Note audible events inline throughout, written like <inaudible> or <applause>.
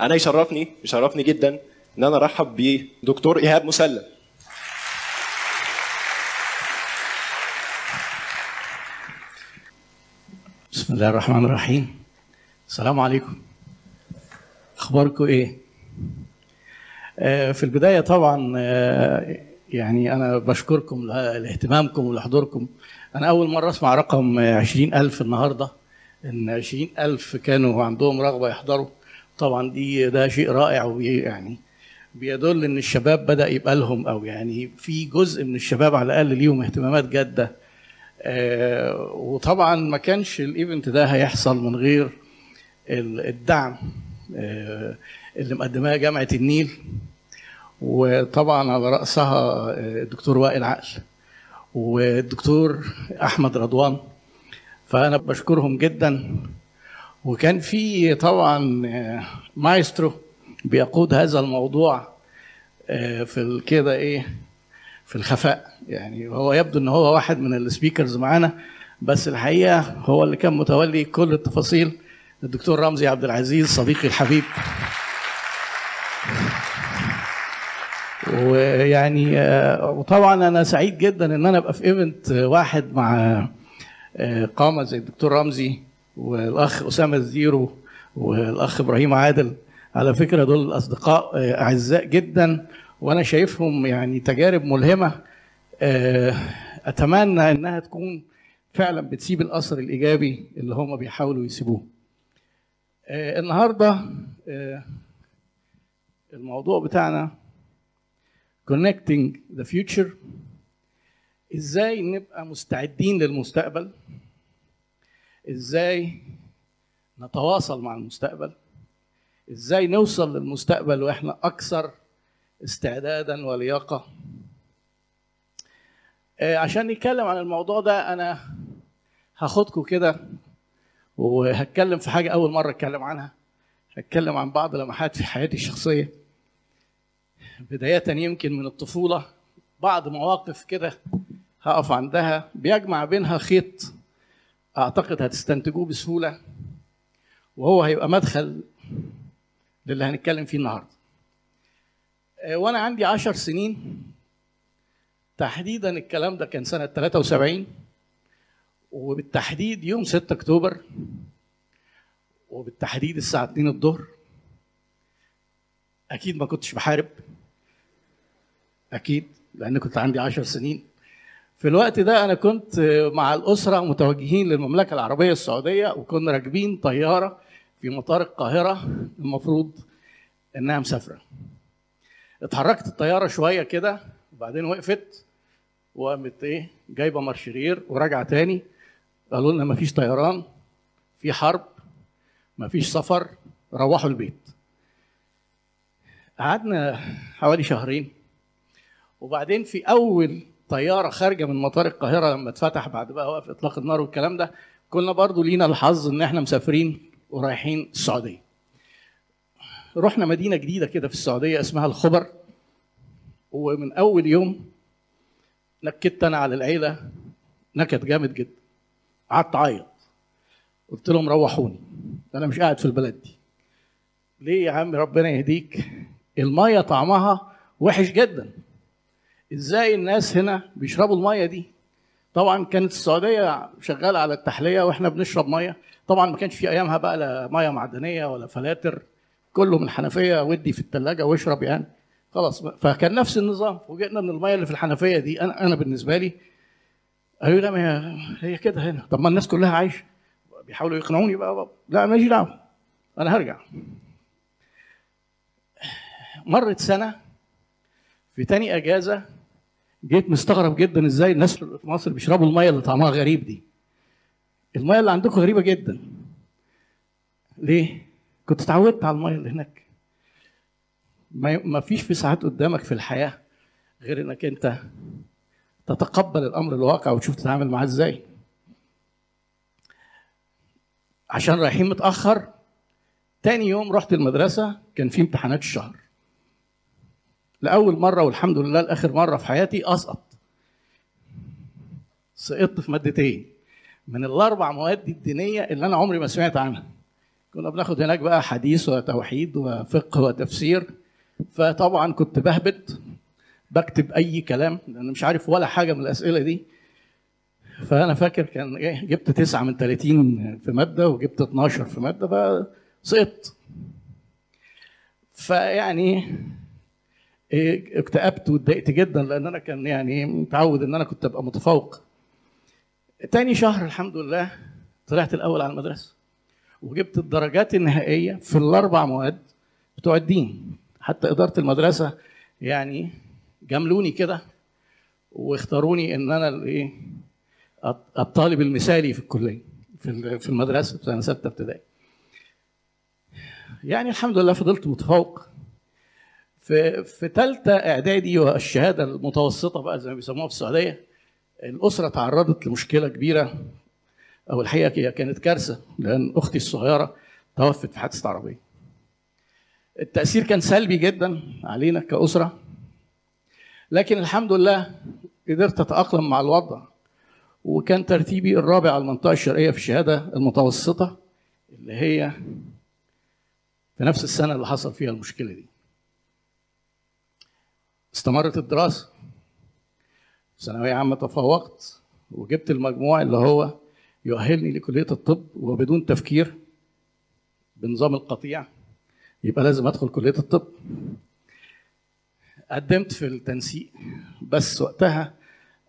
أنا يشرفني يشرفني جدا إن أنا أرحب بدكتور إيهاب مسلم. بسم الله الرحمن الرحيم. السلام عليكم. أخباركم إيه؟ آه، في البداية طبعا آه، يعني أنا بشكركم لاهتمامكم ولحضوركم. أنا أول مرة أسمع رقم آه، 20000 النهارده. إن 20000 كانوا عندهم رغبة يحضروا. طبعا دي ده شيء رائع وبي يعني بيدل إن الشباب بدأ يبقى لهم أو يعني في جزء من الشباب على الأقل ليهم اهتمامات جادة. آه، وطبعا ما كانش الايفنت ده هيحصل من غير ال- الدعم آه، اللي مقدماه جامعة النيل. وطبعا على رأسها آه، الدكتور وائل عقل والدكتور أحمد رضوان. فأنا بشكرهم جدا. وكان في طبعا آه، مايسترو بيقود هذا الموضوع آه، في كده إيه في الخفاء. يعني هو يبدو إن هو واحد من ال speakers معانا بس الحقيقة هو اللي كان متولي كل التفاصيل. الدكتور رمزي عبد العزيز صديقي الحبيب. ويعني آه، وطبعا أنا سعيد جدا إن أنا أبقى في event واحد مع قامة زي الدكتور رمزي. والأخ أسامة الزيرو والأخ إبراهيم عادل على فكرة دول أصدقاء آه، أعزاء جدا وأنا شايفهم يعني تجارب ملهمة آه، أتمنى إنها تكون فعلا بتسيب الأثر الإيجابي اللي هم بيحاولوا يسيبوه. آه، النهارده الموضوع بتاعنا connecting the future إزاي نبقى مستعدين للمستقبل إزاي نتواصل مع المستقبل؟ إزاي نوصل للمستقبل وإحنا أكثر استعدادا ولياقة؟ آه، عشان نتكلم عن الموضوع ده أنا هاخدكم كده وهتكلم في حاجة أول مرة أتكلم عنها. هتكلم عن بعض لمحات في حياتي الشخصية. بداية يمكن من الطفولة بعض مواقف كده هقف عندها بيجمع بينها خيط. أعتقد هتستنتجوه بسهولة وهو هيبقى مدخل للي هنتكلم فيه النهارده. آه، وأنا عندي عشر سنين. تحديدا الكلام ده كان سنة 73 وبالتحديد يوم 6 أكتوبر وبالتحديد الساعة 2 الظهر. أكيد ما كنتش بحارب. أكيد لأن كنت عندي عشر سنين. في الوقت ده أنا كنت مع الأسرة متوجهين للمملكة العربية السعودية وكنا راكبين طيارة في مطار القاهرة المفروض إنها مسافرة. اتحركت الطيارة شوية كده وبعدين وقفت وقامت إيه جايبة مارشرير وراجعة تاني. قالوا لنا مفيش طيران في حرب مفيش سفر روحوا البيت. قعدنا حوالي شهرين. وبعدين في أول طيارة خارجة من مطار القاهرة لما اتفتح بعد بقى وقف إطلاق النار والكلام ده كنا برضو لينا الحظ إن إحنا مسافرين ورايحين السعودية. رحنا مدينة جديدة كده في السعودية اسمها الخبر ومن أول يوم نكدت أنا على العيلة نكد جامد جدا. قعدت أعيط. قلت لهم روحوني. أنا مش قاعد في البلد دي. ليه يا عم؟ ربنا يهديك. المية طعمها وحش جدا. إزاي الناس هنا بيشربوا المية دي؟ طبعا كانت السعودية شغالة على التحلية وإحنا بنشرب مية. طبعا ما كانش في أيامها بقى لا مية معدنية ولا فلاتر. كله من الحنفية ودي في الثلاجه واشرب يعني. خلاص فكان نفس النظام. فوجئنا ان المية اللي في الحنفية دي. أنا أنا بالنسبة لي قالوا لي لا هي كده هنا. طب ما الناس كلها عايشة. بيحاولوا يقنعوني بقى, بقى. لا ماليش دعوة. أنا هرجع. مرت سنة في تاني أجازة جيت مستغرب جدا إزاي الناس في مصر بيشربوا المية اللي طعمها غريب دي. المية اللي عندكم غريبة جدا. ليه؟ كنت اتعودت على المية اللي هناك. ما فيش في ساعات قدامك في الحياة غير إنك أنت تتقبل الأمر الواقع وتشوف تتعامل معاه إزاي. عشان رايحين متاخر تاني يوم رحت المدرسة كان في امتحانات الشهر. لأول مرة والحمد لله لآخر مرة في حياتي أسقط. سقطت في مادتين. من الأربع مواد الدينية اللي أنا عمري ما سمعت عنها. كنا بناخد هناك بقى حديث وتوحيد وفقه وتفسير. فطبعا كنت بهبط. بكتب أي كلام لأن مش عارف ولا حاجة من الأسئلة دي. فأنا فاكر كان إيه جبت 9 من 30 في مادة وجبت 12 في مادة فسقطت. فيعني إيه اكتئبت واتضايقت جدا لأن أنا كان يعني متعود إن أنا كنت أبقى متفوق. تاني شهر الحمد لله طلعت الأول على المدرسة وجبت الدرجات النهائية في الأربع مواد بتوع الدين. حتى إدارة المدرسة يعني جاملوني كده واختاروني إن أنا الايه الطالب المثالي في الكلية في في المدرسة في سنة ستة ابتدائي. يعني الحمد لله فضلت متفوق. في في ثالثه إعدادي والشهادة المتوسطة بقى زي ما بيسموها في السعودية الأسرة تعرضت لمشكلة كبيرة أو الحقيقة هي كانت كارثة لأن أختي الصغيرة توفت في حادثة عربية. التأثير كان سلبي جدا علينا كأسرة لكن الحمد لله قدرت أتأقلم مع الوضع وكان ترتيبي الرابع على المنطقة الشرقية في الشهادة المتوسطة اللي هي في نفس السنة اللي حصل فيها المشكلة دي. استمرت الدراسة. ثانوية عامة تفوقت وجبت المجموع اللي هو يؤهلني لكلية الطب وبدون تفكير بنظام القطيع. يبقى لازم أدخل كلية الطب. قدمت في التنسيق بس وقتها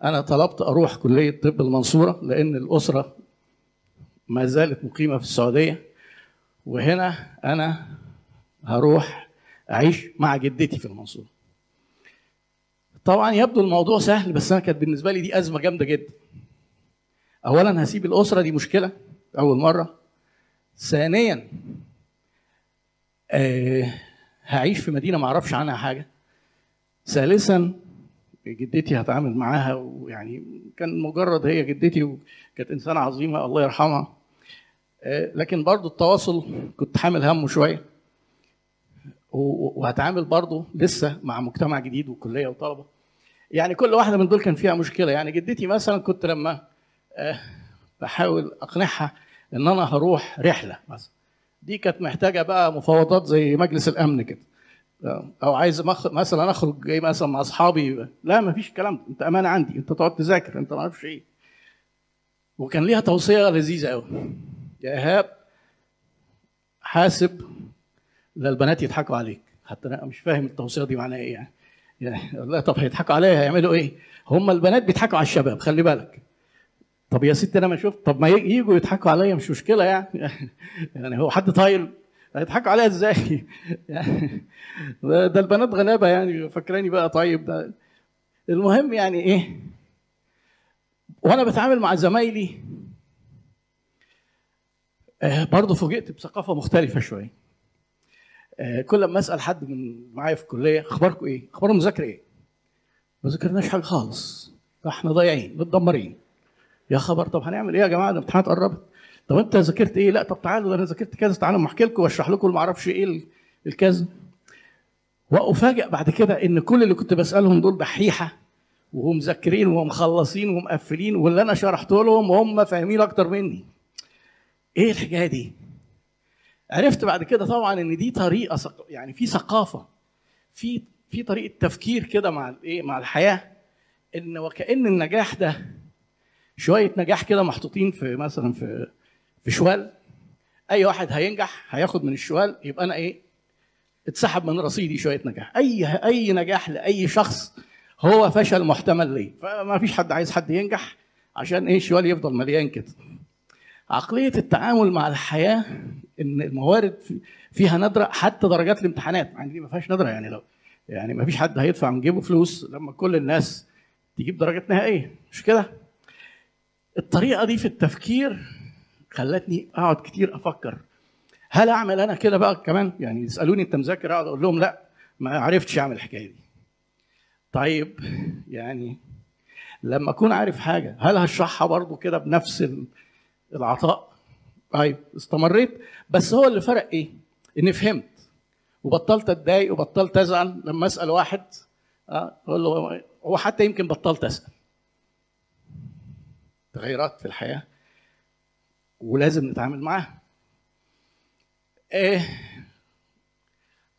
أنا طلبت أروح كلية طب المنصورة لأن الأسرة ما زالت مقيمة في السعودية. وهنا أنا هروح أعيش مع جدتي في المنصورة. طبعا يبدو الموضوع سهل بس أنا كانت بالنسبة لي دي أزمة جامدة جدا. اولا هسيب الأسرة دي مشكلة أول مرة. ثانيا آه هعيش في مدينة ما أعرفش عنها حاجة. ثالثا جدتي هتعامل معاها ويعني كان مجرد هي جدتي وكانت إنسانة عظيمة الله يرحمها. آه لكن برضو التواصل كنت حامل همه شوية. وهتعامل برضه لسه مع مجتمع جديد وكلية وطلبة. يعني كل واحدة من دول كان فيها مشكلة. يعني جدتي مثلا كنت لما أه بحاول أقنعها إن أنا هروح رحلة مثلا. دي كانت محتاجة بقى مفاوضات زي مجلس الأمن كده. أو عايز مثلا أخرج جاي مثلا مع أصحابي. لا ما فيش الكلام ده. أنت امانه عندي. أنت تقعد تذاكر. أنت ما أعرفش إيه. وكان ليها توصية لذيذة قوي يا إيهاب حاسب لا البنات يضحكوا عليك. حتى أنا مش فاهم التوصية دي معناها إيه يعني. يعني لا طب هيضحكوا عليا هيعملوا إيه؟ هم البنات بيضحكوا على الشباب خلي بالك طب يا ست أنا ما شفت طب ما يجوا يضحكوا عليا مش مشكلة يعني <laughs> يعني هو حد طايل هيضحكوا عليا إزاي؟ <laughs> ده البنات غلابة يعني فاكراني بقى طيب ده المهم يعني إيه؟ وأنا بتعامل مع زمايلي برضه فوجئت بثقافة مختلفة شوية كل ما أسأل حد من معايا في الكلية أخباركم إيه؟ أخبار المذاكرة إيه؟ ما ذاكرناش حاجة خالص إحنا ضايعين متدمرين يا خبر طب هنعمل إيه يا جماعة الامتحانات قربت طب أنت ذاكرت إيه؟ لا طب تعالوا أنا ذاكرت كذا تعالوا أحكي لكم وأشرح لكم ما أعرفش إيه الكذا وافاجئ بعد كده إن كل اللي كنت بسألهم دول دحيحة ومذاكرين ومخلصين ومقفلين واللي أنا شرحت لهم وهم فاهمين أكتر مني إيه الحكاية دي؟ عرفت بعد كده طبعا إن دي طريقة يعني في ثقافة في في طريقة تفكير كده مع الايه مع الحياة إن وكأن النجاح ده شوية نجاح كده محطوطين في مثلا في في شوال أي واحد هينجح هياخد من الشوال يبقى أنا إيه اتسحب من رصيدي شوية نجاح. أي أي نجاح لأي شخص هو فشل محتمل ليه. فما فيش حد عايز حد ينجح عشان إيه الشوال يفضل مليان كده. عقلية التعامل مع الحياة إن الموارد فيها ندرة حتى درجات الامتحانات يعني دي ما فيهاش ندرة يعني لو يعني ما فيش حد هيدفع من جيبه فلوس لما كل الناس تجيب درجات نهائية مش كده؟ الطريقة دي في التفكير خلتني أقعد كتير أفكر هل أعمل أنا كده بقى كمان؟ يعني يسألوني أنت مذاكر؟ أقعد أقول لهم لا ما عرفتش أعمل الحكاية دي. طيب يعني لما أكون عارف حاجة هل هشرحها برضو كده بنفس العطاء. طيب استمريت. بس هو اللي فرق إيه؟ إني فهمت. وبطلت أتضايق وبطلت أزعل. لما أسأل واحد أقول له هو حتى يمكن بطلت أسأل. تغيرات في الحياة. ولازم نتعامل معاها. إيه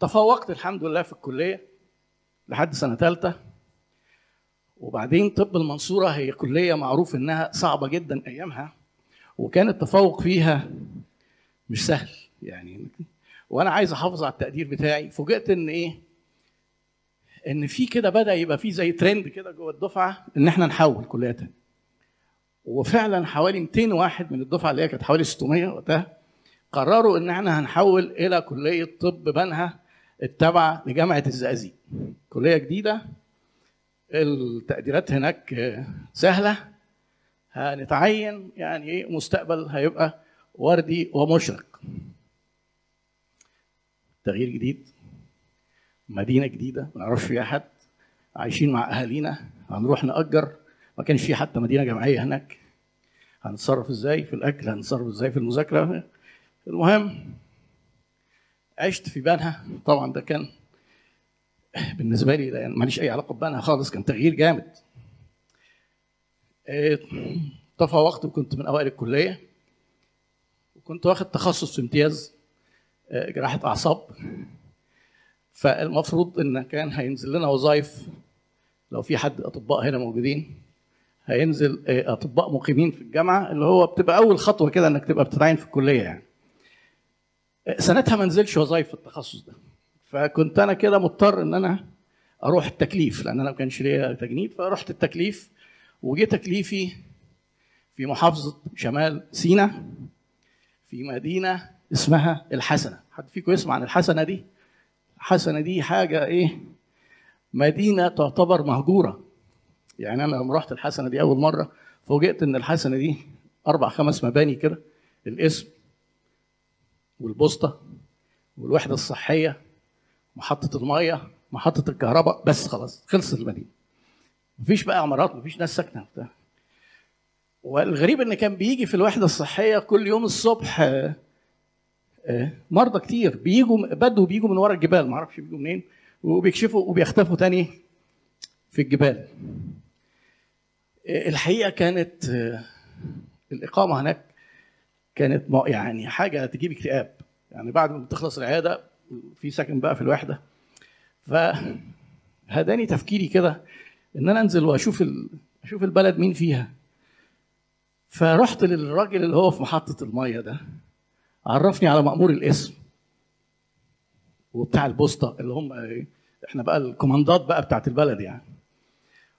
تفوقت الحمد لله في الكلية لحد سنة ثالثه وبعدين طب المنصورة هي كلية معروف إنها صعبة جدا أيامها. وكان التفوق فيها مش سهل يعني. وأنا عايز أحافظ على التقدير بتاعي. فوجئت إن إيه؟ إن في كده بدأ يبقى في زي ترند كده جوه الدفعة إن إحنا نحول كليه وفعلا حوالي 200 واحد من الدفعة اللي هي كانت حوالي 600 وقتها قرروا إن إحنا هنحول إلى كلية طب بنها التابعة لجامعة الزقازيق. كلية جديدة. التقديرات هناك سهلة. هنتعين يعني إيه مستقبل هيبقى وردي ومشرق. تغيير جديد مدينة جديدة ما نعرفش فيها حد عايشين مع أهالينا هنروح نأجر ما كانش في حتى مدينة جامعية هناك. هنتصرف إزاي في الأكل؟ هنتصرف إزاي في المذاكرة؟ المهم عشت في بنها. طبعا ده كان بالنسبة لي ماليش أي علاقة ببنها خالص كان تغيير جامد. تفوقت وكنت من أوائل الكلية. وكنت واخد تخصص في امتياز جراحة أعصاب. فالمفروض إن كان هينزل لنا وظائف لو في حد أطباء هنا موجودين هينزل أطباء مقيمين في الجامعة اللي هو بتبقى أول خطوة كده إنك تبقى بتتعين في الكلية يعني. سنتها ما نزلش وظائف في التخصص ده. فكنت أنا كده مضطر إن أنا أروح التكليف لأن أنا ما كانش ليا تجنيد فرحت التكليف. وجه تكليفي في محافظة شمال سينا في مدينة اسمها الحسنة. حد فيكم يسمع عن الحسنة دي؟ الحسنة دي حاجة إيه؟ مدينة تعتبر مهجورة. يعني أنا لما رحت الحسنة دي أول مرة فوجئت إن الحسنة دي أربع خمس مباني كده. الاسم والبوسطة والوحدة الصحية محطة المية محطة الكهرباء بس خلاص خلصت المدينة. مفيش بقى عمارات مفيش ناس ساكنة بتاع والغريب إن كان بيجي في الوحدة الصحية كل يوم الصبح مرضى كتير. بيجوا بدوا بيجوا من ورا الجبال ما أعرفش بيجوا منين وبيكشفوا وبيختفوا تاني في الجبال. الحقيقة كانت الإقامة هناك كانت يعني حاجة تجيب اكتئاب. يعني بعد ما تخلص العيادة في سكن بقى في الوحدة. فهداني تفكيري كده. إن أنا أنزل وأشوف. أشوف البلد مين فيها. فرحت للراجل اللي هو في محطة المية ده عرفني على مأمور الاسم وبتاع البوسطة اللي هم إحنا بقى الكوماندات بقى بتاعت البلد يعني.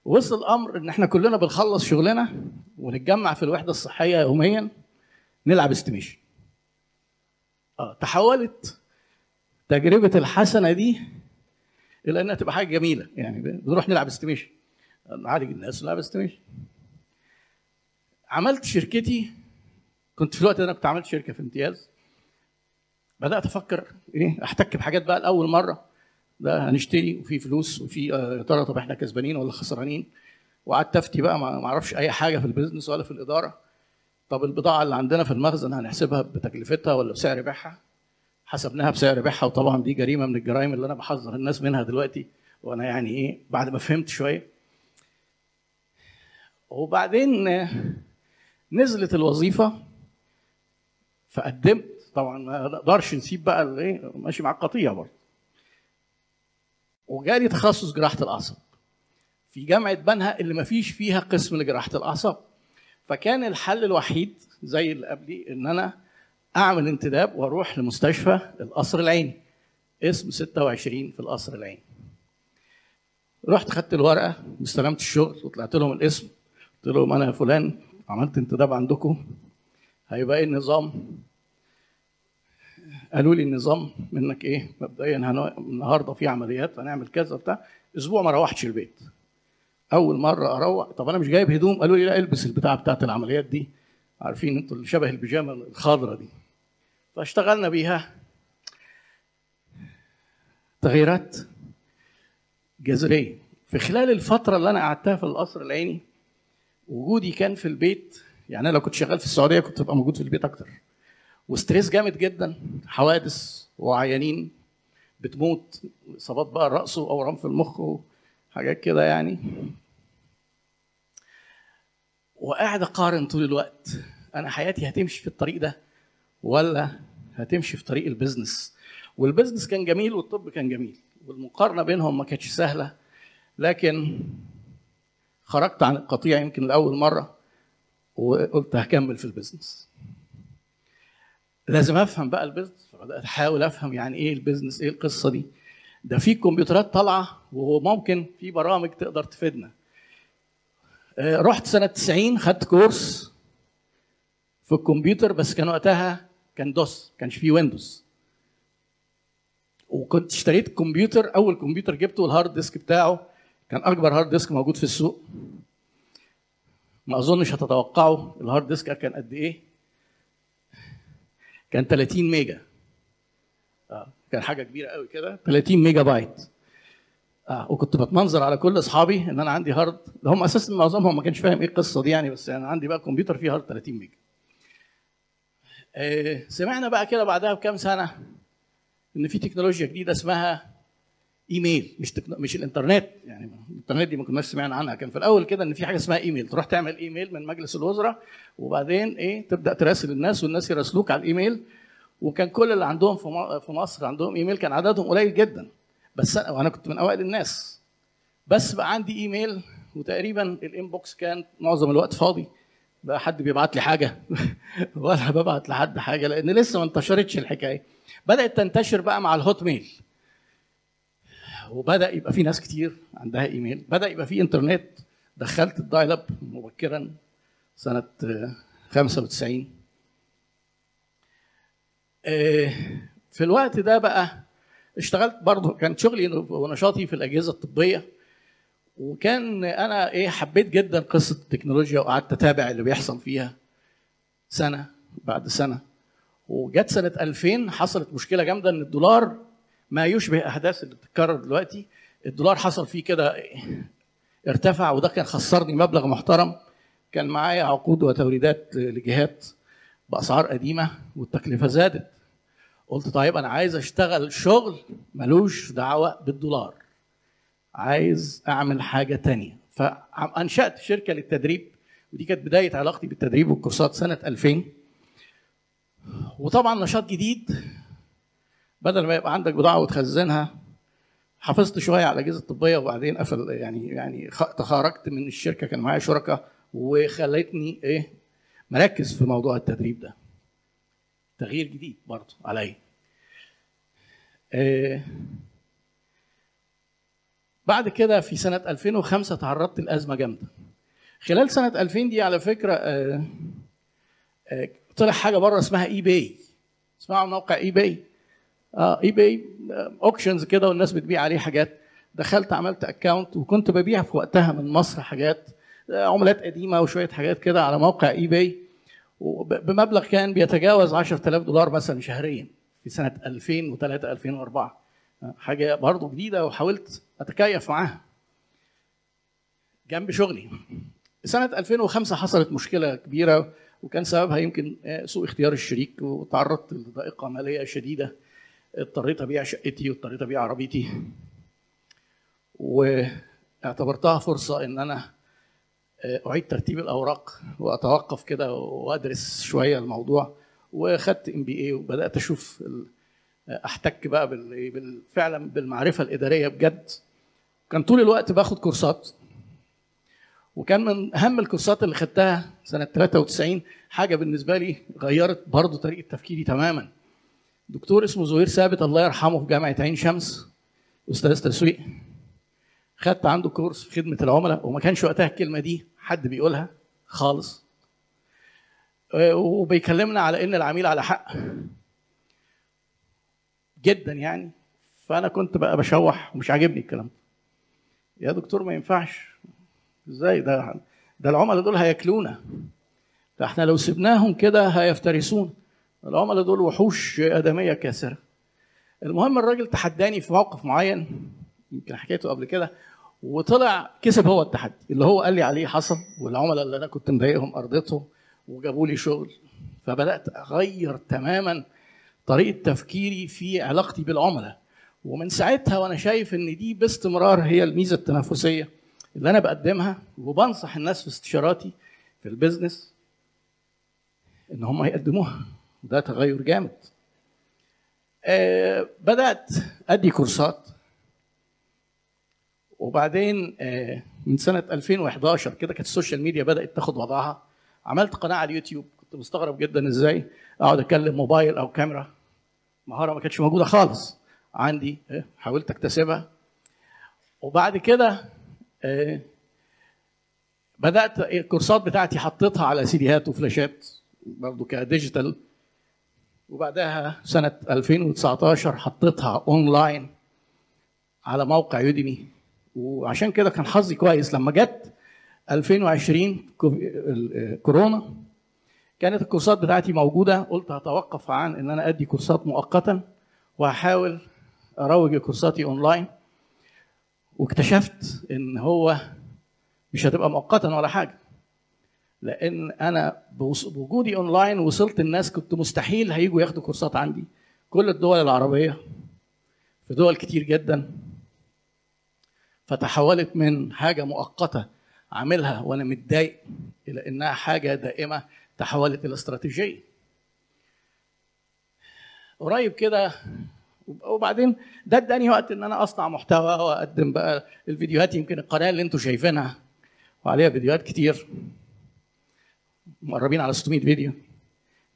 وصل الأمر إن إحنا كلنا بنخلص شغلنا ونتجمع في الوحدة الصحية يوميا نلعب estimation. آه تحولت تجربة الحسنة دي إلى إنها تبقى حاجة جميلة يعني بنروح نلعب estimation. نعالج الناس ونلعب estimation عملت شركتي. كنت في الوقت ده أنا كنت عملت شركة في امتياز. بدأت أفكر إيه أحتك بحاجات بقى لأول مرة. ده هنشتري وفي فلوس وفي يا ترى طب إحنا كسبانين ولا خسرانين؟ وقعدت أفتي بقى ما أعرفش أي حاجة في البيزنس ولا في الإدارة. طب البضاعة اللي عندنا في المخزن هنحسبها بتكلفتها ولا بسعر بيعها؟ حسبناها بسعر بيعها وطبعا دي جريمة من الجرائم اللي أنا بحذر الناس منها دلوقتي. وأنا يعني إيه بعد ما فهمت شوية وبعدين نزلت الوظيفة فقدمت. طبعا ما نقدرش نسيب بقى الايه ماشي مع القطيع برضه. وجالي تخصص جراحة الأعصاب. في جامعة بنها اللي ما فيش فيها قسم لجراحة الأعصاب. فكان الحل الوحيد زي اللي قبلي إن أنا أعمل انتداب وأروح لمستشفى القصر العيني. اسم 26 في القصر العيني. رحت خدت الورقة واستلمت الشغل وطلعت لهم الاسم. قلت لهم أنا فلان عملت انتداب عندكم هيبقى إيه النظام؟ قالوا لي النظام منك إيه؟ مبدئيا النهارده في عمليات هنعمل كذا بتاع أسبوع ما روحتش البيت. أول مرة أروح طب أنا مش جايب هدوم؟ قالوا لي لا البس البتاع بتاعت العمليات دي. عارفين أنتوا اللي شبه البيجامة الخضراء دي. فاشتغلنا بيها. تغييرات جذرية. في خلال الفترة اللي أنا قعدتها في القصر العيني وجودي كان في البيت يعني أنا لو كنت شغال في السعودية كنت ابقى موجود في البيت أكتر. و stress جامد جدا حوادث وعيانين بتموت إصابات بقى الرأس واورام في المخ وحاجات كده يعني. وقاعد أقارن طول الوقت أنا حياتي هتمشي في الطريق ده ولا هتمشي في طريق ال business؟ وال business كان جميل والطب كان جميل والمقارنة بينهم ما كانتش سهلة لكن خرجت عن القطيع يمكن لأول مرة وقلت هكمل في ال business. لازم أفهم بقى ال business فبدات أحاول أفهم يعني إيه ال business إيه القصة دي. ده في كمبيوترات طالعة وهو ممكن في برامج تقدر تفيدنا. آه، رحت سنة 90 خدت course في الكمبيوتر بس كان وقتها كان DOS كانش فيه Windows. وكنت اشتريت كمبيوتر أول كمبيوتر جبته ال hard disk بتاعه. كان أكبر hard disk موجود في السوق. ما أظنش هتتوقعوا ال hard disk كان قد إيه؟ كان 30 mega. آه كان حاجة كبيرة قوي كده. 30 ميجا بايت. آه وكنت بتمنظر على كل أصحابي إن أنا عندي hard هم أساسا معظمهم ما كانش فاهم إيه القصة دي يعني بس أنا عندي بقى كمبيوتر فيه hard 30 mega. آه سمعنا بقى كده بعدها بكام سنة إن في تكنولوجيا جديدة اسمها إيميل مش تكنو... مش الإنترنت. يعني الإنترنت دي ما كناش سمعنا عنها. كان في الأول كده إن في حاجة اسمها إيميل. تروح تعمل إيميل من مجلس الوزراء وبعدين إيه تبدأ تراسل الناس والناس يراسلوك على الإيميل. وكان كل اللي عندهم في مصر عندهم إيميل كان عددهم قليل جدا. بس أنا وأنا كنت من أوائل الناس. بس بقى عندي إيميل وتقريبا ال inbox كان معظم الوقت فاضي. بقى حد بيبعت لي حاجة. <laughs> ولا ببعت لحد حاجة لأن لسه ما انتشرتش الحكاية. بدأت تنتشر بقى مع ال Hotmail. وبدأ يبقى في ناس كتير عندها إيميل. بدأ يبقى في إنترنت. دخلت ال dial-up مبكرا سنة آه، 95 آه، في الوقت ده بقى اشتغلت برضه كان شغلي ونشاطي في الأجهزة الطبية. وكان أنا إيه حبيت جدا قصة التكنولوجيا وقعدت أتابع اللي بيحصل فيها سنة بعد سنة. وجت سنة 2000 حصلت مشكلة جامدة إن الدولار ما يشبه أحداث اللي بتتكرر دلوقتي. الدولار حصل فيه كده ارتفع وده كان خسرني مبلغ محترم. كان معايا عقود وتوريدات لجهات بأسعار قديمة والتكلفة زادت. قلت طيب أنا عايز أشتغل شغل ملوش دعوة بالدولار. عايز أعمل حاجة تانية. فأنشأت شركة للتدريب ودي كانت بداية علاقتي بالتدريب والكورسات سنة 2000 وطبعا نشاط جديد بدل ما يبقى عندك بضاعة وتخزنها حافظت شوية على الأجهزة الطبية وبعدين قفل يعني يعني تخرجت من الشركة كان معايا شركاء وخلتني إيه مركز في موضوع التدريب ده تغيير جديد برضه عليا إيه بعد كده في سنة 2005 تعرضت لأزمة جامدة. خلال سنة 2000 دي على فكرة آه، آه، طلع حاجة بره اسمها eBay. اسمعوا موقع eBay. eBay auctions كده والناس بتبيع عليه حاجات. دخلت عملت account وكنت ببيع في وقتها من مصر حاجات آه، عملات قديمة وشوية حاجات كده على موقع eBay بمبلغ كان بيتجاوز 10000 دولار مثلا شهريا في سنة 2003 2004. حاجة برضه جديدة وحاولت أتكيف معاها جنب شغلي سنة 2005 حصلت مشكلة كبيرة وكان سببها يمكن سوء اختيار الشريك وتعرضت لضائقة مالية شديدة اضطريت أبيع شقتي واضطريت أبيع عربيتي. واعتبرتها فرصة إن أنا أعيد ترتيب الأوراق وأتوقف كده وأدرس شوية الموضوع. وخدت ام بي اي وبدأت أشوف ال- أحتك بقى فعلا بالمعرفة الإدارية بجد. كان طول الوقت باخد كورسات. وكان من أهم الكورسات اللي خدتها سنة 93 حاجة بالنسبة لي غيرت برضه طريقة تفكيري تماما. دكتور اسمه زهير ثابت الله يرحمه في جامعة عين شمس أستاذ تسويق. خدت عنده كورس في خدمة العملاء وما كانش وقتها الكلمة دي حد بيقولها خالص. آه، وبيكلمنا على إن العميل على حق جدا يعني. فأنا كنت بقى بشوح ومش عاجبني الكلام يا دكتور ما ينفعش. إزاي ده؟ ده العملاء دول هياكلونا. ده إحنا لو سبناهم كده هيفترسون العملاء دول وحوش آدمية كاسرة. المهم الراجل تحداني في موقف معين يمكن حكيته قبل كده وطلع كسب هو التحدي. اللي هو قال لي عليه حصل والعملاء اللي أنا كنت مضايقهم أرضتهم وجابوا لي شغل. فبدأت أغير تماما طريقة تفكيري في علاقتي بالعملاء. ومن ساعتها وأنا شايف إن دي باستمرار هي الميزة التنافسية اللي أنا بقدمها وبنصح الناس في استشاراتي في البيزنس إن هم يقدموها. وده تغير جامد. آه بدأت أدي كورسات. وبعدين آه من سنة 2011 كده كانت ال social media بدأت تاخد وضعها. عملت قناة على اليوتيوب. كنت مستغرب جدا إزاي أقعد اتكلم موبايل أو كاميرا. مهارة ما كانتش موجودة خالص عندي. آه، حاولت أكتسبها. وبعد كده بدأت الكورسات بتاعتي حطيتها على سيديهات وفلاشات برضه ك digital. وبعدها سنة 2019 حطيتها اونلاين على موقع Udemy. وعشان كده كان حظي كويس. لما جت 2020 كو- ال- كورونا كانت الكورسات بتاعتي موجودة. قلت هتوقف عن إن أنا أدي كورسات مؤقتا وهحاول أروج كورساتي اونلاين واكتشفت إن هو مش هتبقى مؤقتا ولا حاجة. لأن أنا بوجودي أونلاين وصلت الناس كنت مستحيل هيجوا ياخدوا كورسات عندي. كل الدول العربية في دول كتير جدا فتحولت من حاجة مؤقتة عاملها وأنا متضايق إلى إنها حاجة دائمة تحولت إلى استراتيجية. قريب كده وبعدين ده اداني وقت إن أنا أصنع محتوى وأقدم بقى الفيديوهات يمكن القناة اللي أنتم شايفينها وعليها فيديوهات كتير. مقربين على 600 فيديو.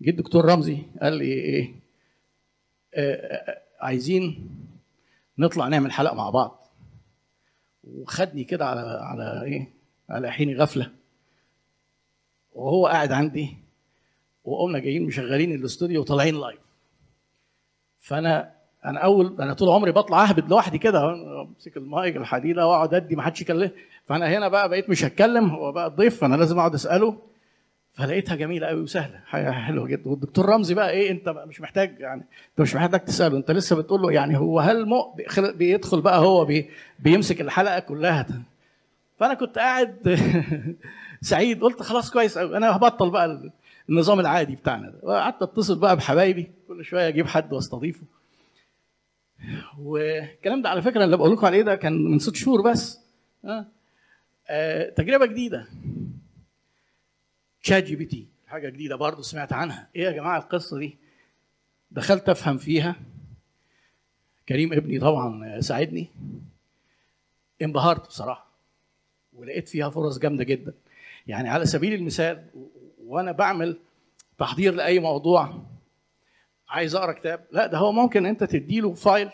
جه الدكتور رمزي قال لي إيه آه، آه، عايزين نطلع نعمل حلقة مع بعض. وخدني كده على على إيه على حين غفلة. وهو قاعد عندي وقمنا جايين مشغلين الاستوديو وطالعين live فأنا أنا أول أنا طول عمري بطلع أهبد لوحدي كده أمسك المايك الحديدة وأقعد أدي ما حدش يكلم. فأنا هنا بقى بقيت مش هتكلم هو بقى الضيف فأنا لازم أقعد أسأله. فلقيتها جميلة قوي وسهلة. حاجة حلوة جدا. والدكتور رمزي بقى إيه أنت بقى مش محتاج يعني أنت مش محتاج تسأله. أنت لسه بتقول له يعني هو هل بيخل- بيدخل بقى هو بي بيمسك الحلقة كلها. فأنا كنت قاعد <laughs> سعيد. قلت خلاص كويس قوي أنا هبطل بقى النظام العادي بتاعنا ده. وقعدت أتصل بقى بحبايبي. كل شوية أجيب حد وأستضيفه. والكلام ده على فكرة اللي بقول لكم عليه ده كان من ست شهور بس. ها؟ آه تجربة جديدة. ChatGPT حاجة جديدة برضه سمعت عنها. إيه يا جماعة القصة دي؟ دخلت أفهم فيها. كريم ابني طبعا ساعدني. انبهرت بصراحة ولقيت فيها فرص جامدة جدا. يعني على سبيل المثال وأنا بعمل تحضير لأي موضوع عايز أقرأ كتاب لا ده هو ممكن أنت تديله file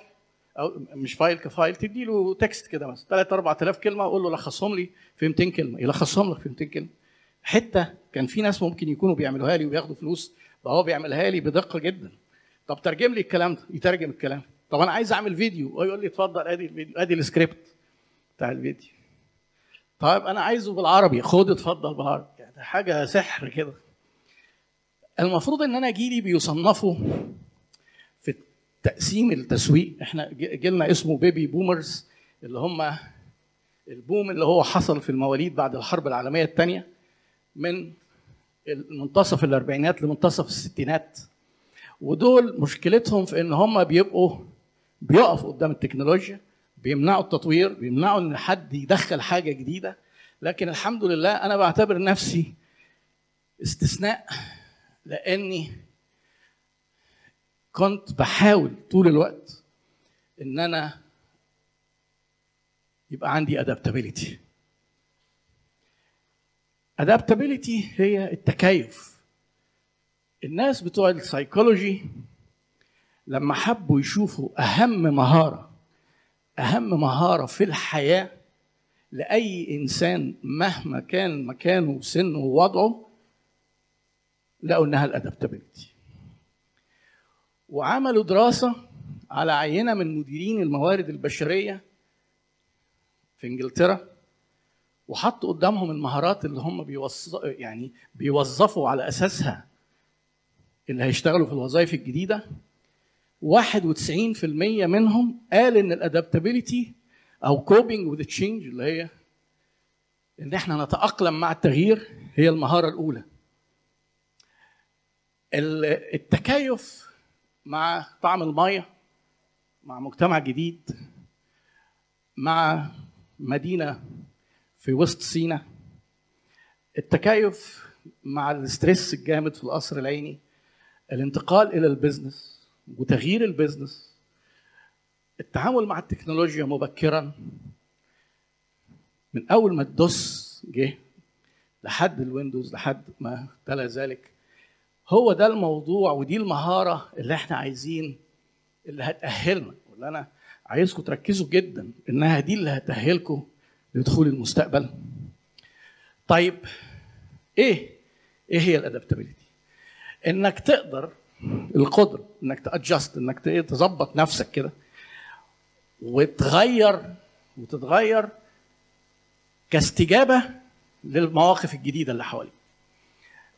أو مش file ك file تديله text كده مثلا. 3 4000 كلمة وقول له لخصهم لي في 200 كلمة. يلخصهم لك في 200 كلمة. حتة كان في ناس ممكن يكونوا بيعملوها لي وبياخدوا فلوس بقى هو بيعملها لي بدقة جدا. طب ترجم لي الكلام ده يترجم الكلام. طب أنا عايز أعمل فيديو ويقول لي اتفضل أدي الفيديو أدي السكريبت بتاع الفيديو. طيب أنا عايزه بالعربي خد اتفضل بالعربي. يعني حاجة سحر كده. المفروض إن أنا جيلي بيصنفوا في تقسيم التسويق. إحنا جيلنا اسمه baby boomers اللي هم ال boom اللي هو حصل في المواليد بعد الحرب العالمية الثانية من منتصف الأربعينات لمنتصف الستينات. ودول مشكلتهم في إن هم بيبقوا بيقفوا قدام التكنولوجيا بيمنعوا التطوير بيمنعوا إن حد يدخل حاجة جديدة. لكن الحمد لله أنا بعتبر نفسي استثناء لأني كنت بحاول طول الوقت إن أنا يبقى عندي adaptability adaptability هي التكيف. الناس بتوع السايكولوجي لما حبوا يشوفوا أهم مهارة أهم مهارة في الحياة لأي إنسان مهما كان مكانه وسنه ووضعه لقوا إنها ال adaptability وعملوا دراسة على عينة من مديرين الموارد البشرية في إنجلترا. وحطوا قدامهم المهارات اللي هم بيوظ... يعني بيوظفوا على أساسها اللي هيشتغلوا في الوظائف الجديدة. 91% منهم قال إن ال adaptability أو coping with change اللي هي إن إحنا نتأقلم مع التغيير هي المهارة الأولى. ال- التكيف مع طعم المية مع مجتمع جديد مع مدينة في وسط سينا التكيف مع ال stress الجامد في القصر العيني الانتقال إلى ال business وتغيير ال business التعامل مع التكنولوجيا مبكرا من أول ما ال DOS جه لحد الويندوز لحد ما تلا ذلك هو ده الموضوع ودي المهارة اللي إحنا عايزين اللي هتأهلنا واللي أنا عايزكم تركزوا جدا إنها دي اللي هتأهلكم لدخول المستقبل. طيب إيه؟ إيه هي الادابتابيلتي إنك تقدر القدرة إنك تادجست إنك تظبط نفسك كده وتغير وتتغير كاستجابة للمواقف الجديدة اللي حواليك.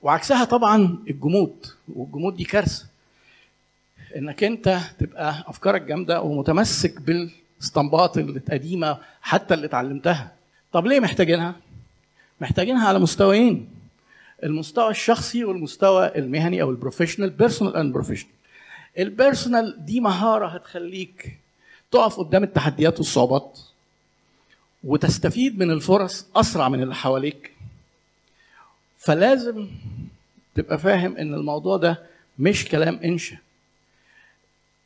وعكسها طبعا الجمود والجمود دي كارثة. إنك أنت تبقى أفكارك جامدة ومتمسك بالأنماط القديمة حتى اللي اتعلمتها. طب ليه محتاجينها؟ محتاجينها على مستويين المستوى الشخصي والمستوى المهني أو ال professional personal and professional ال personal دي مهارة هتخليك تقف قدام التحديات والصعوبات وتستفيد من الفرص أسرع من اللي حواليك. فلازم تبقى فاهم إن الموضوع ده مش كلام انشا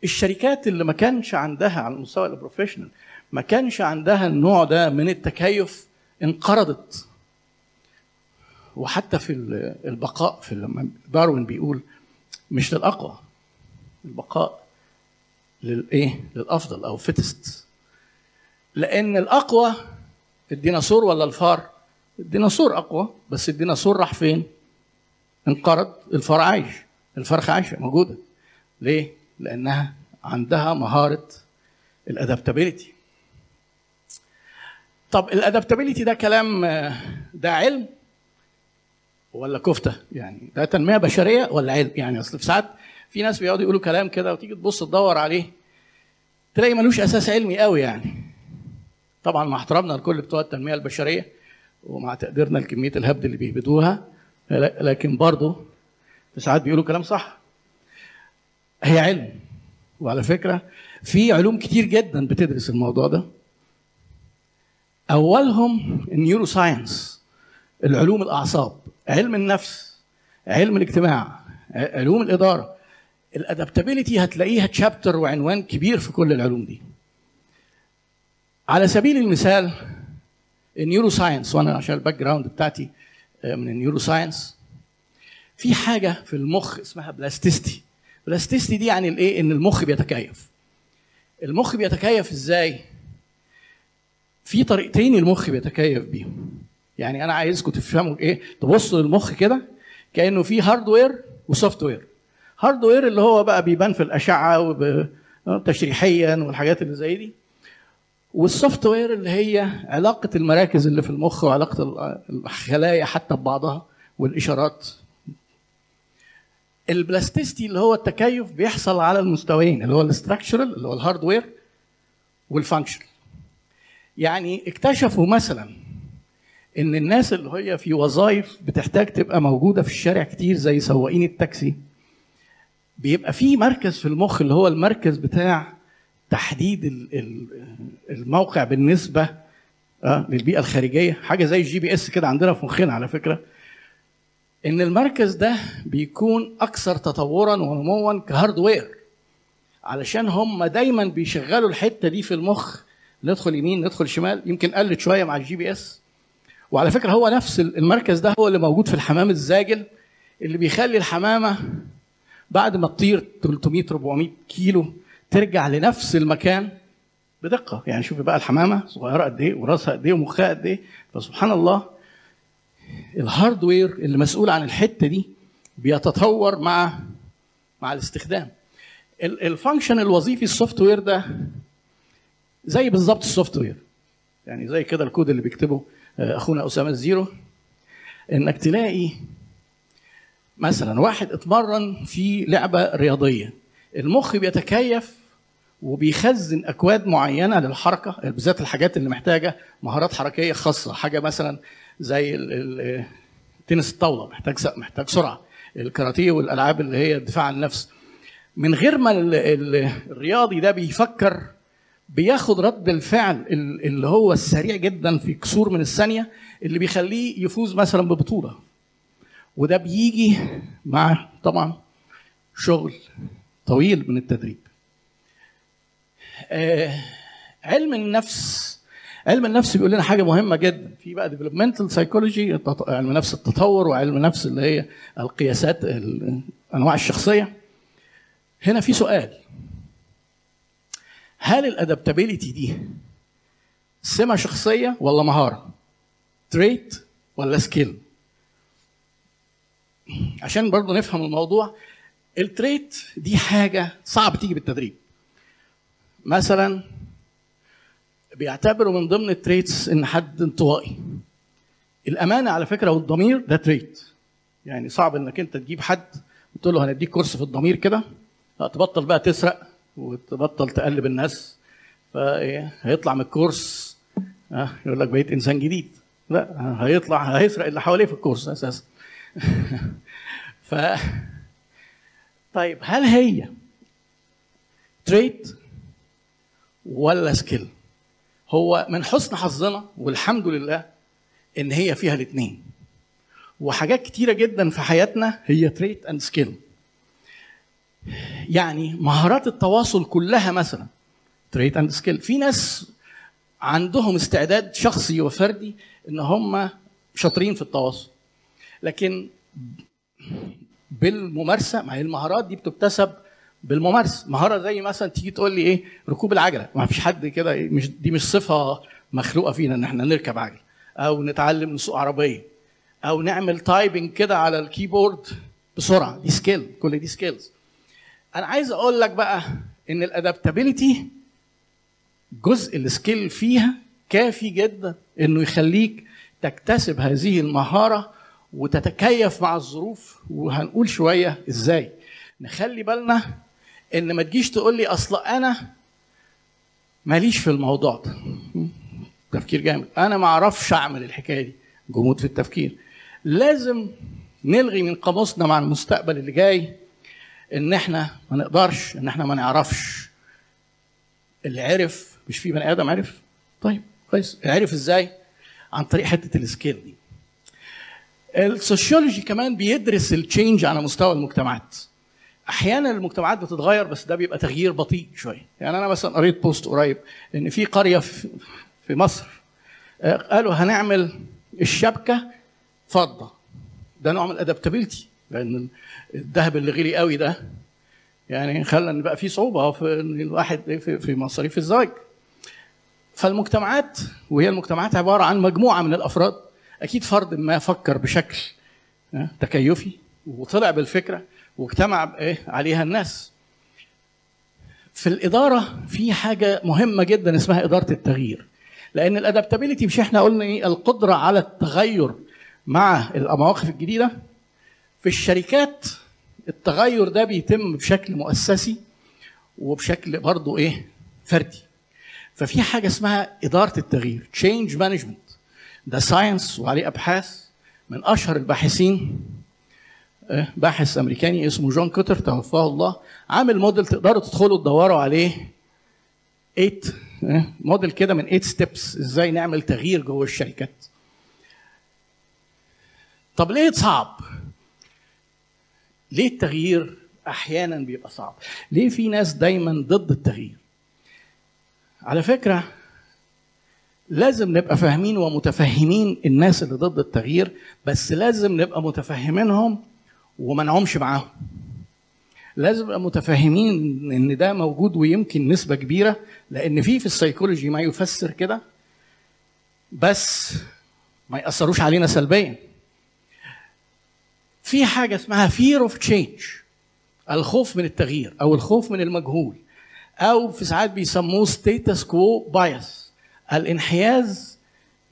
الشركات اللي ما كانش عندها على المستوى البروفيشنال ما كانش عندها النوع ده من التكيف انقرضت. وحتى في البقاء في لما داروين بيقول مش للأقوى البقاء للايه للأفضل أو فيتست لأن الأقوى الديناصور ولا الفار؟ الديناصور أقوى بس الديناصور راح فين؟ انقرض الفار عايش الفرخة عايشة موجودة. ليه؟ لأنها عندها مهارة الادابتابيلتي طب الادابتابيلتي ده كلام ده علم ولا كفتة؟ يعني ده تنمية بشرية ولا علم؟ يعني أصل في ساعات في ناس بيقعدوا يقولوا كلام كده وتيجي تبص تدور عليه تلاقي ملوش أساس علمي قوي يعني. طبعا مع احترامنا لكل بتوع التنمية البشرية ومع تقديرنا لكمية الهبد اللي بيهبدوها لكن برضه في ساعات بيقولوا كلام صح. هي علم. وعلى فكرة في علوم كتير جدا بتدرس الموضوع ده. أولهم ال neuroscience العلوم الأعصاب علم النفس علم الاجتماع علوم الإدارة. ال adaptability هتلاقيها chapter وعنوان كبير في كل العلوم دي. على سبيل المثال ال neuroscience وأنا عشان ال background بتاعتي من ال neuroscience في حاجة في المخ اسمها plasticity plasticity دي يعني الايه؟ إن المخ بيتكيف. المخ بيتكيف إزاي؟ في طريقتين المخ بيتكيف بيهم. يعني أنا عايزكم تفهموا إيه؟ تبصوا للمخ كده كأنه في hardware و software hardware اللي هو بقى بيبان في الأشعة تشريحيا والحاجات اللي زي دي. وال software اللي هي علاقة المراكز اللي في المخ وعلاقة الخلايا حتى ببعضها والإشارات. ال plasticity اللي هو التكيف بيحصل على المستويين اللي هو ال structural اللي هو ال hardware وال function يعني اكتشفوا مثلا إن الناس اللي هي في وظائف بتحتاج تبقى موجودة في الشارع كتير زي سواقين التاكسي بيبقى في مركز في المخ اللي هو المركز بتاع تحديد الموقع بالنسبة للبيئة الخارجية حاجة زي ال GPS كده عندنا في مخنا على فكرة. إن المركز ده بيكون أكثر تطورا ونموا ك hardware علشان هم دايما بيشغلوا الحتة دي في المخ ندخل يمين ندخل شمال يمكن قلت شوية مع ال GPS وعلى فكرة هو نفس المركز ده هو اللي موجود في الحمام الزاجل اللي بيخلي الحمامة بعد ما تطير 300 400 كيلو ترجع لنفس المكان بدقة. يعني شوفي بقى الحمامة صغيرة قد إيه وراسها قد إيه ومخها قد إيه. فسبحان الله ال hardware اللي مسؤول عن الحتة دي بيتطور مع مع الاستخدام. ال function الوظيفي ال software ده زي بالظبط ال software يعني زي كده الكود اللي بيكتبه أخونا أسامة الزيرو. إنك تلاقي مثلا واحد اتمرن في لعبة رياضية المخ بيتكيف وبيخزن أكواد معينة للحركة بالذات الحاجات اللي محتاجة مهارات حركية خاصة حاجة مثلا زي تنس الطاولة محتاج محتاج سرعة. الكاراتيه والألعاب اللي هي الدفاع عن النفس. من غير ما الرياضي ده بيفكر بياخد رد الفعل اللي هو السريع جدا في كسور من الثانية اللي بيخليه يفوز مثلا ببطولة. وده بيجي مع طبعا شغل طويل من التدريب. آه علم النفس علم النفس بيقول لنا حاجة مهمة جدا. في بقى developmental psychology علم نفس التطور وعلم نفس اللي هي القياسات أنواع الشخصية. هنا في سؤال. هل ال adaptability دي سمة شخصية ولا مهارة؟ trait ولا skill عشان برضه نفهم الموضوع ال trait دي حاجة صعب تيجي بالتدريب. مثلا بيعتبروا من ضمن ال traits إن حد انطوائي. الأمانة على فكرة والضمير ده trait يعني صعب إنك أنت تجيب حد وتقول له هنديك كورس في الضمير كده. تبطل بقى تسرق وتبطل تقلب الناس. فهيطلع من الكورس. يقول لك بقيت إنسان جديد. لا هيطلع هيسرق اللي حواليه في الكورس أساسا. <laughs> ف طيب هل هي trait ولا skill هو من حسن حظنا والحمد لله إن هي فيها الاثنين وحاجات كتيرة جدا في حياتنا هي trait and skill يعني مهارات التواصل كلها مثلا trait and skill في ناس عندهم استعداد شخصي وفردي إن هم شاطرين في التواصل. لكن بالممارسة ما هي المهارات دي بتكتسب بالممارسة. مهارة زي مثلا تيجي تقول لي إيه؟ ركوب العجلة. ما فيش حد كده مش دي مش صفة مخلوقة فينا إن إحنا نركب عجلة. أو نتعلم نسوق عربية. أو نعمل typing كده على ال keyboard بسرعة. دي skill كل دي skills أنا عايز أقول لك بقى إن ال adaptability جزء ال skill فيها كافي جدا إنه يخليك تكتسب هذه المهارة وتتكيف مع الظروف. وهنقول شوية إزاي. نخلي بالنا إن ما تجيش تقول لي أصل أنا ماليش في الموضوع ده. تفكير جامد. أنا ما أعرفش أعمل الحكاية دي. جمود في التفكير. لازم نلغي من قاموسنا مع المستقبل اللي جاي إن إحنا ما نقدرش إن إحنا ما نعرفش. اللي عرف مش في بني آدم عرف؟ طيب كويس. عرف إزاي؟ عن طريق حتة ال skill دي. ال sociology كمان بيدرس ال change على مستوى المجتمعات. أحيانا المجتمعات بتتغير بس ده بيبقى تغيير بطيء شوية. يعني أنا مثلا قريت post قريب إن في قرية في مصر قالوا هنعمل الشبكة فضة. ده نوع من الأدابتابيلتي لأن الذهب اللي غلي قوي ده يعني خلى إن بقى في صعوبة في الواحد في, مصاريف الزواج. فالمجتمعات وهي المجتمعات عبارة عن مجموعة من الأفراد أكيد فرد ما فكر بشكل تكيفي وطلع بالفكرة. واجتمع إيه؟ عليها الناس. في الإدارة في حاجة مهمة جدا اسمها إدارة التغيير. لأن ال adaptability مش إحنا قلنا إيه؟ القدرة على التغير مع المواقف الجديدة. في الشركات التغير ده بيتم بشكل مؤسسي وبشكل برضه إيه؟ فردي. ففي حاجة اسمها إدارة التغيير change management ده science وعليه أبحاث من أشهر الباحثين باحث أمريكاني اسمه جون كوتر توفاه الله عامل موديل تقدروا تدخلوا تدوروا عليه. 8 موديل كده من 8 ستيبس إزاي نعمل تغيير جوه الشركات. طب ليه صعب؟ ليه التغيير أحيانا بيبقى صعب؟ ليه في ناس دايما ضد التغيير؟ على فكرة لازم نبقى فاهمين ومتفهمين الناس اللي ضد التغيير بس لازم نبقى متفهمينهم وما نعومش معاهم. لازم نبقى متفهمين إن ده موجود ويمكن نسبة كبيرة لأن في في السيكولوجي ما يفسر كده بس ما يأثروش علينا سلبيا. في حاجة اسمها fear of change الخوف من التغيير أو الخوف من المجهول أو في ساعات بيسموه status quo bias الانحياز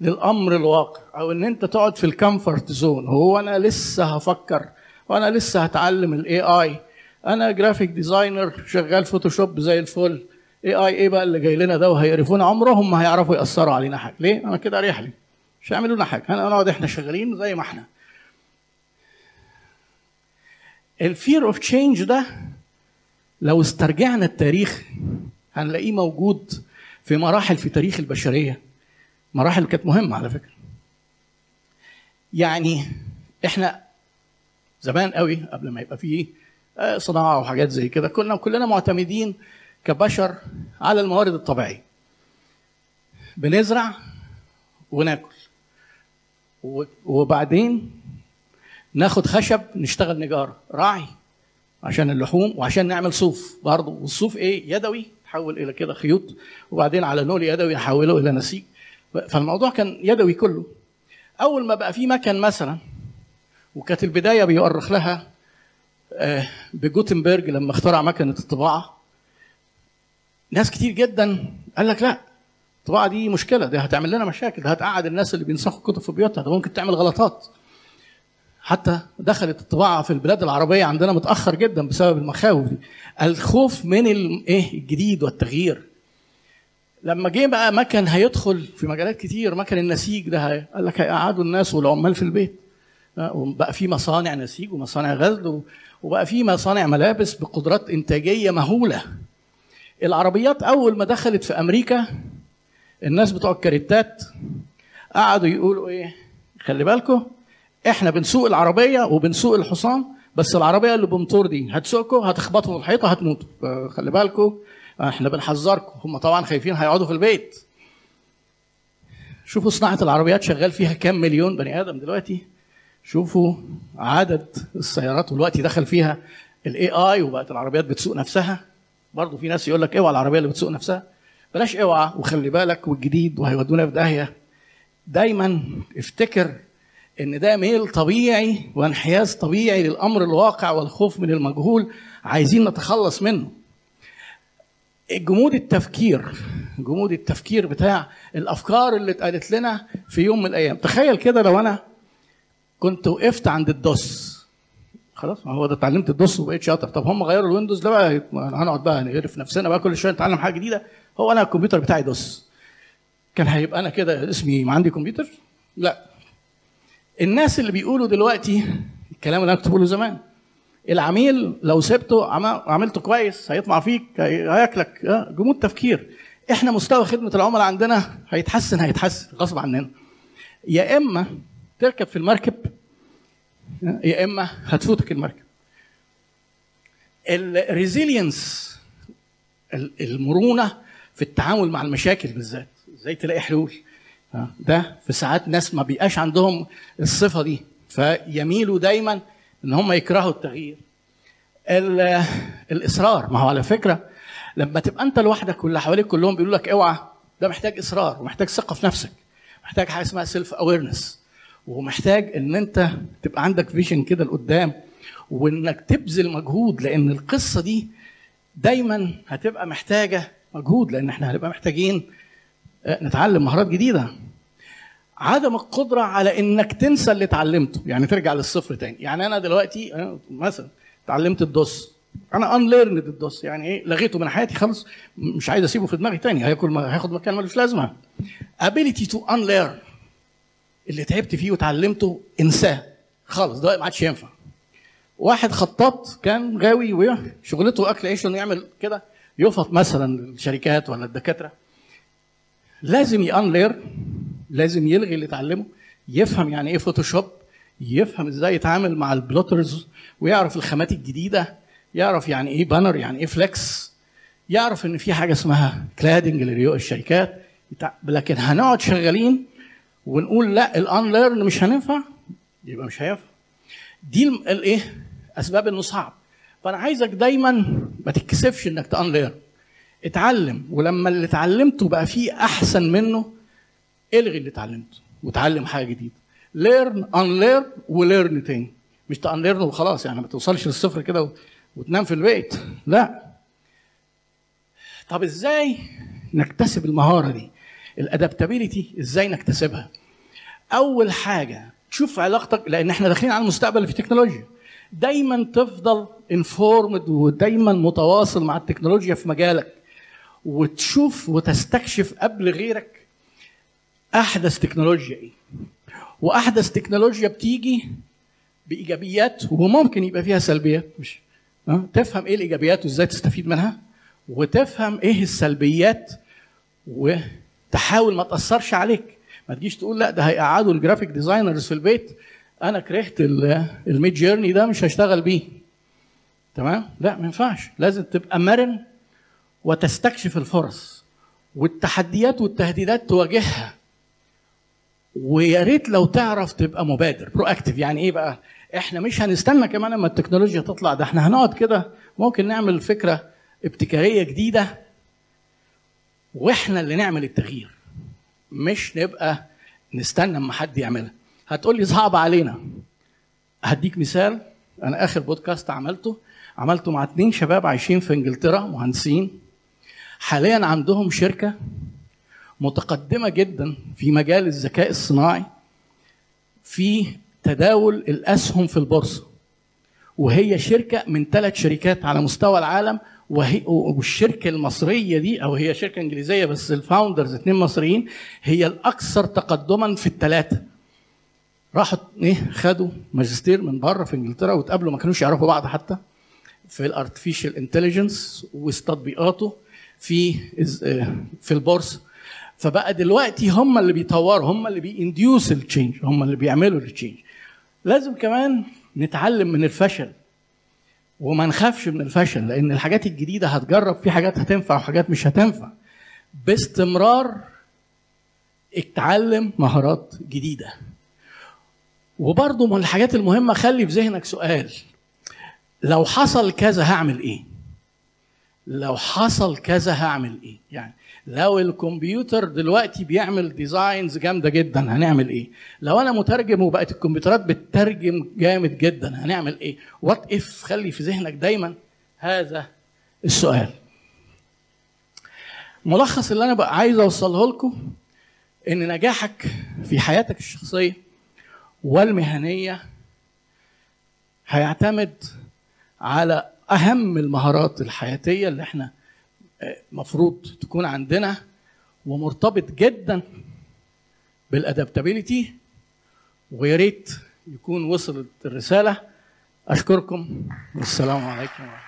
للأمر الواقع أو إن أنت تقعد في ال comfort zone هو أنا لسه هفكر وأنا لسه هتعلم ال AI أنا graphic designer شغال فوتوشوب زي الفل. AI إيه بقى اللي جاي لنا ده وهيقرفونا؟ عمرهم ما هيعرفوا يأثروا علينا حاجة. ليه؟ أنا كده أريح لي. مش هيعملوا لنا حاجة. أنا نقعد إحنا شغالين زي ما إحنا. ال fear of change ده لو استرجعنا التاريخ هنلاقيه موجود في مراحل في تاريخ البشرية. مراحل كانت مهمة على فكرة. يعني إحنا زمان قوي قبل ما يبقى فيه آه، صناعة وحاجات زي كده. كنا كلنا معتمدين كبشر على الموارد الطبيعية. بنزرع وناكل. وبعدين ناخد خشب نشتغل نجارة راعي عشان اللحوم وعشان نعمل صوف برضه. والصوف إيه؟ يدوي تحول إلى كده خيوط وبعدين على نول يدوي نحوله إلى نسيج. فالموضوع كان يدوي كله. أول ما بقى في مكن مثلا وكانت البداية بيؤرخ لها آه، بجوتنبرج لما اخترع مكنة الطباعة. ناس كتير جدا قال لك لا الطباعة دي مشكلة دي هتعمل لنا مشاكل ده هتقعد الناس اللي بينسخوا كتب في بيوتها ده ممكن تعمل غلطات. حتى دخلت الطباعة في البلاد العربية عندنا متأخر جدا بسبب المخاوف دي. الخوف من الايه الجديد والتغيير. لما جه بقى مكن هيدخل في مجالات كتير مكن النسيج ده قال لك هيقعدوا الناس والعمال في البيت. وبقى في مصانع نسيج ومصانع غزل وبقى في مصانع ملابس بقدرات إنتاجية مهولة. العربيات أول ما دخلت في أمريكا الناس بتوع الكاريتات قعدوا يقولوا إيه خلي بالكم إحنا بنسوق العربية وبنسوق الحصان بس العربية اللي بموتور دي هتسوقكم هتخبطوا في الحيطة هتموتوا. خلي بالكم إحنا بنحذركم. هم طبعا خايفين هيقعدوا في البيت. شوفوا صناعة العربيات شغال فيها كام مليون بني آدم دلوقتي. شوفوا عدد السيارات والوقت دخل فيها ال AI وبقت العربيات بتسوق نفسها. برضه في ناس يقول لك اوعى العربية اللي بتسوق نفسها. بلاش اوعى وخلي بالك والجديد وهيودونا في داهية. دايما افتكر إن ده ميل طبيعي وانحياز طبيعي للأمر الواقع والخوف من المجهول عايزين نتخلص منه. جمود التفكير جمود التفكير بتاع الأفكار اللي اتقالت لنا في يوم من الأيام. تخيل كده لو أنا كنت وقفت عند ال DOS. خلاص ما هو ده اتعلمت ال DOS وبقيت شاطر. طب هم غيروا الويندوز ده بقى هنقعد بقى نقرف نفسنا بقى كل شوية نتعلم حاجة جديدة. هو أنا الكمبيوتر بتاعي DOS. كان هيبقى أنا كده اسمي ما عندي كمبيوتر؟ لا. الناس اللي بيقولوا دلوقتي الكلام اللي أنا كنت بقوله زمان العميل لو سبته عم- عملته كويس هيطمع فيك هي- هياكلك آه، جمود تفكير. إحنا مستوى خدمة العملاء عندنا هيتحسن هيتحسن غصب عننا. يا إما تركب في المركب يا إما هتفوتك المركب. الريزيلينس المرونة في التعامل مع المشاكل بالذات إزاي تلاقي حلول؟ آه، ده في ساعات ناس ما بيبقاش عندهم الصفة دي فيميلوا دايما إن هم يكرهوا التغيير. ال- الإصرار ما هو على فكرة لما تبقى أنت لوحدك واللي حواليك كلهم بيقولوا لك اوعى ده محتاج إصرار ومحتاج ثقة في نفسك محتاج حاجة اسمها self awareness ومحتاج إن أنت تبقى عندك vision كده لقدام وإنك تبذل مجهود لأن القصة دي دايما هتبقى محتاجة مجهود لأن إحنا هنبقى محتاجين آه، نتعلم مهارات جديدة. عدم القدرة على إنك تنسى اللي اتعلمته. يعني ترجع للصفر تاني. يعني أنا دلوقتي آه، مثلا اتعلمت الدوس. أنا انليرند الدوس. يعني إيه؟ لغيته من حياتي خالص مش عايز أسيبه في دماغي تاني. هياكل هياخد مكان ملوش لازمة. Ability to unlearn. اللي تعبت فيه وتعلمته انساه. خالص ده ما عادش ينفع. واحد خطاط كان غاوي وشغلته أكل عيش إنه يعمل كده يفط مثلا الشركات ولا الدكاترة. لازم ي unlearn لازم يلغي اللي اتعلمه يفهم يعني إيه فوتوشوب يفهم إزاي يتعامل مع ال plotters ويعرف الخامات الجديدة يعرف يعني إيه banner يعني إيه flex يعرف إن في حاجة اسمها cladding لريوق الشركات. لكن هنقعد شغالين ونقول لا ال unlearn مش هينفع يبقى مش هينفع. دي ال- الايه أسباب إنه صعب. فأنا عايزك دايما ما تتكسفش إنك ت unlearn اتعلم ولما اللي اتعلمته بقى فيه أحسن منه إلغي اللي اتعلمته وتعلم حاجة جديدة. learn unlearn و learn تاني. مش ت unlearn وخلاص يعني ما توصلش للصفر كده وتنام في البيت. لا. طب إزاي نكتسب المهارة دي؟ ال adaptability إزاي نكتسبها أول حاجة تشوف علاقتك لأن إحنا داخلين على المستقبل في التكنولوجيا دايما تفضل انفورمد ودايما متواصل مع التكنولوجيا في مجالك وتشوف وتستكشف قبل غيرك أحدث تكنولوجيا إيه. وأحدث تكنولوجيا بتيجي بإيجابيات وممكن يبقى فيها سلبيات. مش؟ تفهم إيه الإيجابيات وإزاي تستفيد منها؟ وتفهم إيه السلبيات وتحاول ما تأثرش عليك. ما تجيش تقول لا ده هيقعدوا ال graphic designers في البيت. أنا كرهت ال- ال Midjourney ده مش هشتغل بيه. تمام؟ لا ما ينفعش. لازم تبقى مرن وتستكشف الفرص والتحديات والتهديدات تواجهها. ويا ريت لو تعرف تبقى مبادر proactive يعني إيه بقى؟ إحنا مش هنستنى كمان أما التكنولوجيا تطلع ده. إحنا هنقعد كده. ممكن نعمل فكرة ابتكارية جديدة وإحنا اللي نعمل التغيير. مش نبقى نستنى اما حد يعملها. هتقول لي صعب علينا. هديك مثال. أنا آخر بودكاست عملته عملته مع اتنين شباب عايشين في إنجلترا مهندسين. حاليا عندهم شركة متقدمة جدا في مجال الذكاء الصناعي في تداول الأسهم في البورصة. وهي شركة من ثلاث شركات على مستوى العالم وهي والشركة المصرية دي أو هي شركة إنجليزية بس ال founders اثنين مصريين هي الأكثر تقدما في الثلاثه راحوا إيه خدوا ماجستير من بره في إنجلترا واتقابلوا ما كانوش يعرفوا بعض حتى في ال artificial intelligence وتطبيقاته في في البورصة. فبقى دلوقتي هم اللي بيطوروا هم اللي بي induce ال change هم اللي بيعملوا ال change لازم كمان نتعلم من الفشل. وما نخافش من الفشل لأن الحاجات الجديدة هتجرب في حاجات هتنفع وحاجات مش هتنفع. باستمرار اتعلم مهارات جديدة. وبرضه من الحاجات المهمة خلي في ذهنك سؤال. لو حصل كذا هعمل إيه؟ لو حصل كذا هعمل إيه؟ يعني لو الكمبيوتر دلوقتي بيعمل ديزاينز جامدة جدا هنعمل إيه؟ لو أنا مترجم وبقت الكمبيوترات بتترجم جامد جدا هنعمل إيه؟ وات اف خلي في ذهنك دايما هذا السؤال. ملخص اللي أنا بقى عايز أوصله لكم إن نجاحك في حياتك الشخصية والمهنية هيعتمد على أهم المهارات الحياتية اللي إحنا مفروض تكون عندنا ومرتبط جدا بالادابتابيلتي ويا ريت يكون وصلت الرسالة. أشكركم. والسلام عليكم ورحمة